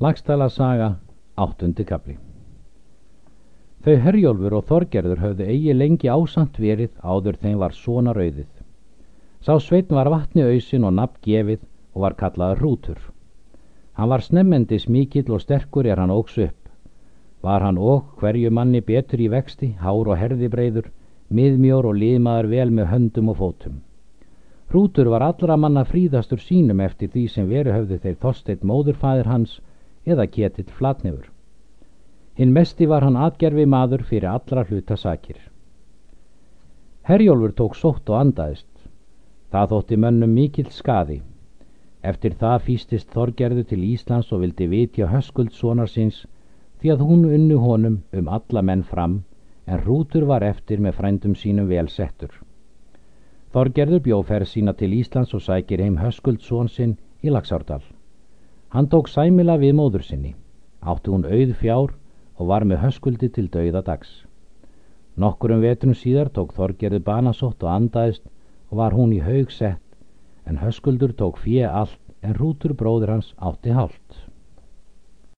Lagstæla saga, áttundi kapli Þau Herjólfur og Þorgerður höfðu eigi lengi ásamt verið áður þeim var svona rauðið. Sá sveitn var vatni auðsin og nafn gefið og var kallaður hrútur. Hann var snemmendis mikill og sterkur er hann óks upp. Var hann óg hverju manni betur í vexti, hár og herðibreiður, miðmjór og liðmaður vel með höndum og fótum. Hrútur var allra manna fríðastur sínum eftir því sem veru höfðu þeir þorsteitt móðurfæðir hans eða ketill flatnefur. Hinn mesti var hann atgerfi maður fyrir allra hluta sakir. Herjólfur tók sótt og andaðist. Það þótti mönnum mikill skaði. Eftir það fýstist Þorgerðu til Íslands og vildi vitja höskuldssonar síns því að hún unnu honum um alla menn fram en Rútur var eftir með frændum sínum vel settur. Þorgerður bjóferð sína til Íslands og sækir heim Höskuldsson sinn í Laxárdal. Hann tók sæmila við móður sinni, átti hún auð fjár og var með Höskuldi til dauða dags. Nokkurum vetrum síðar tók Þorgerður banasótt og andaðist og var hún í haug sett, en Höskuldur tók fjö allt en Rútur bróður hans átti hálft.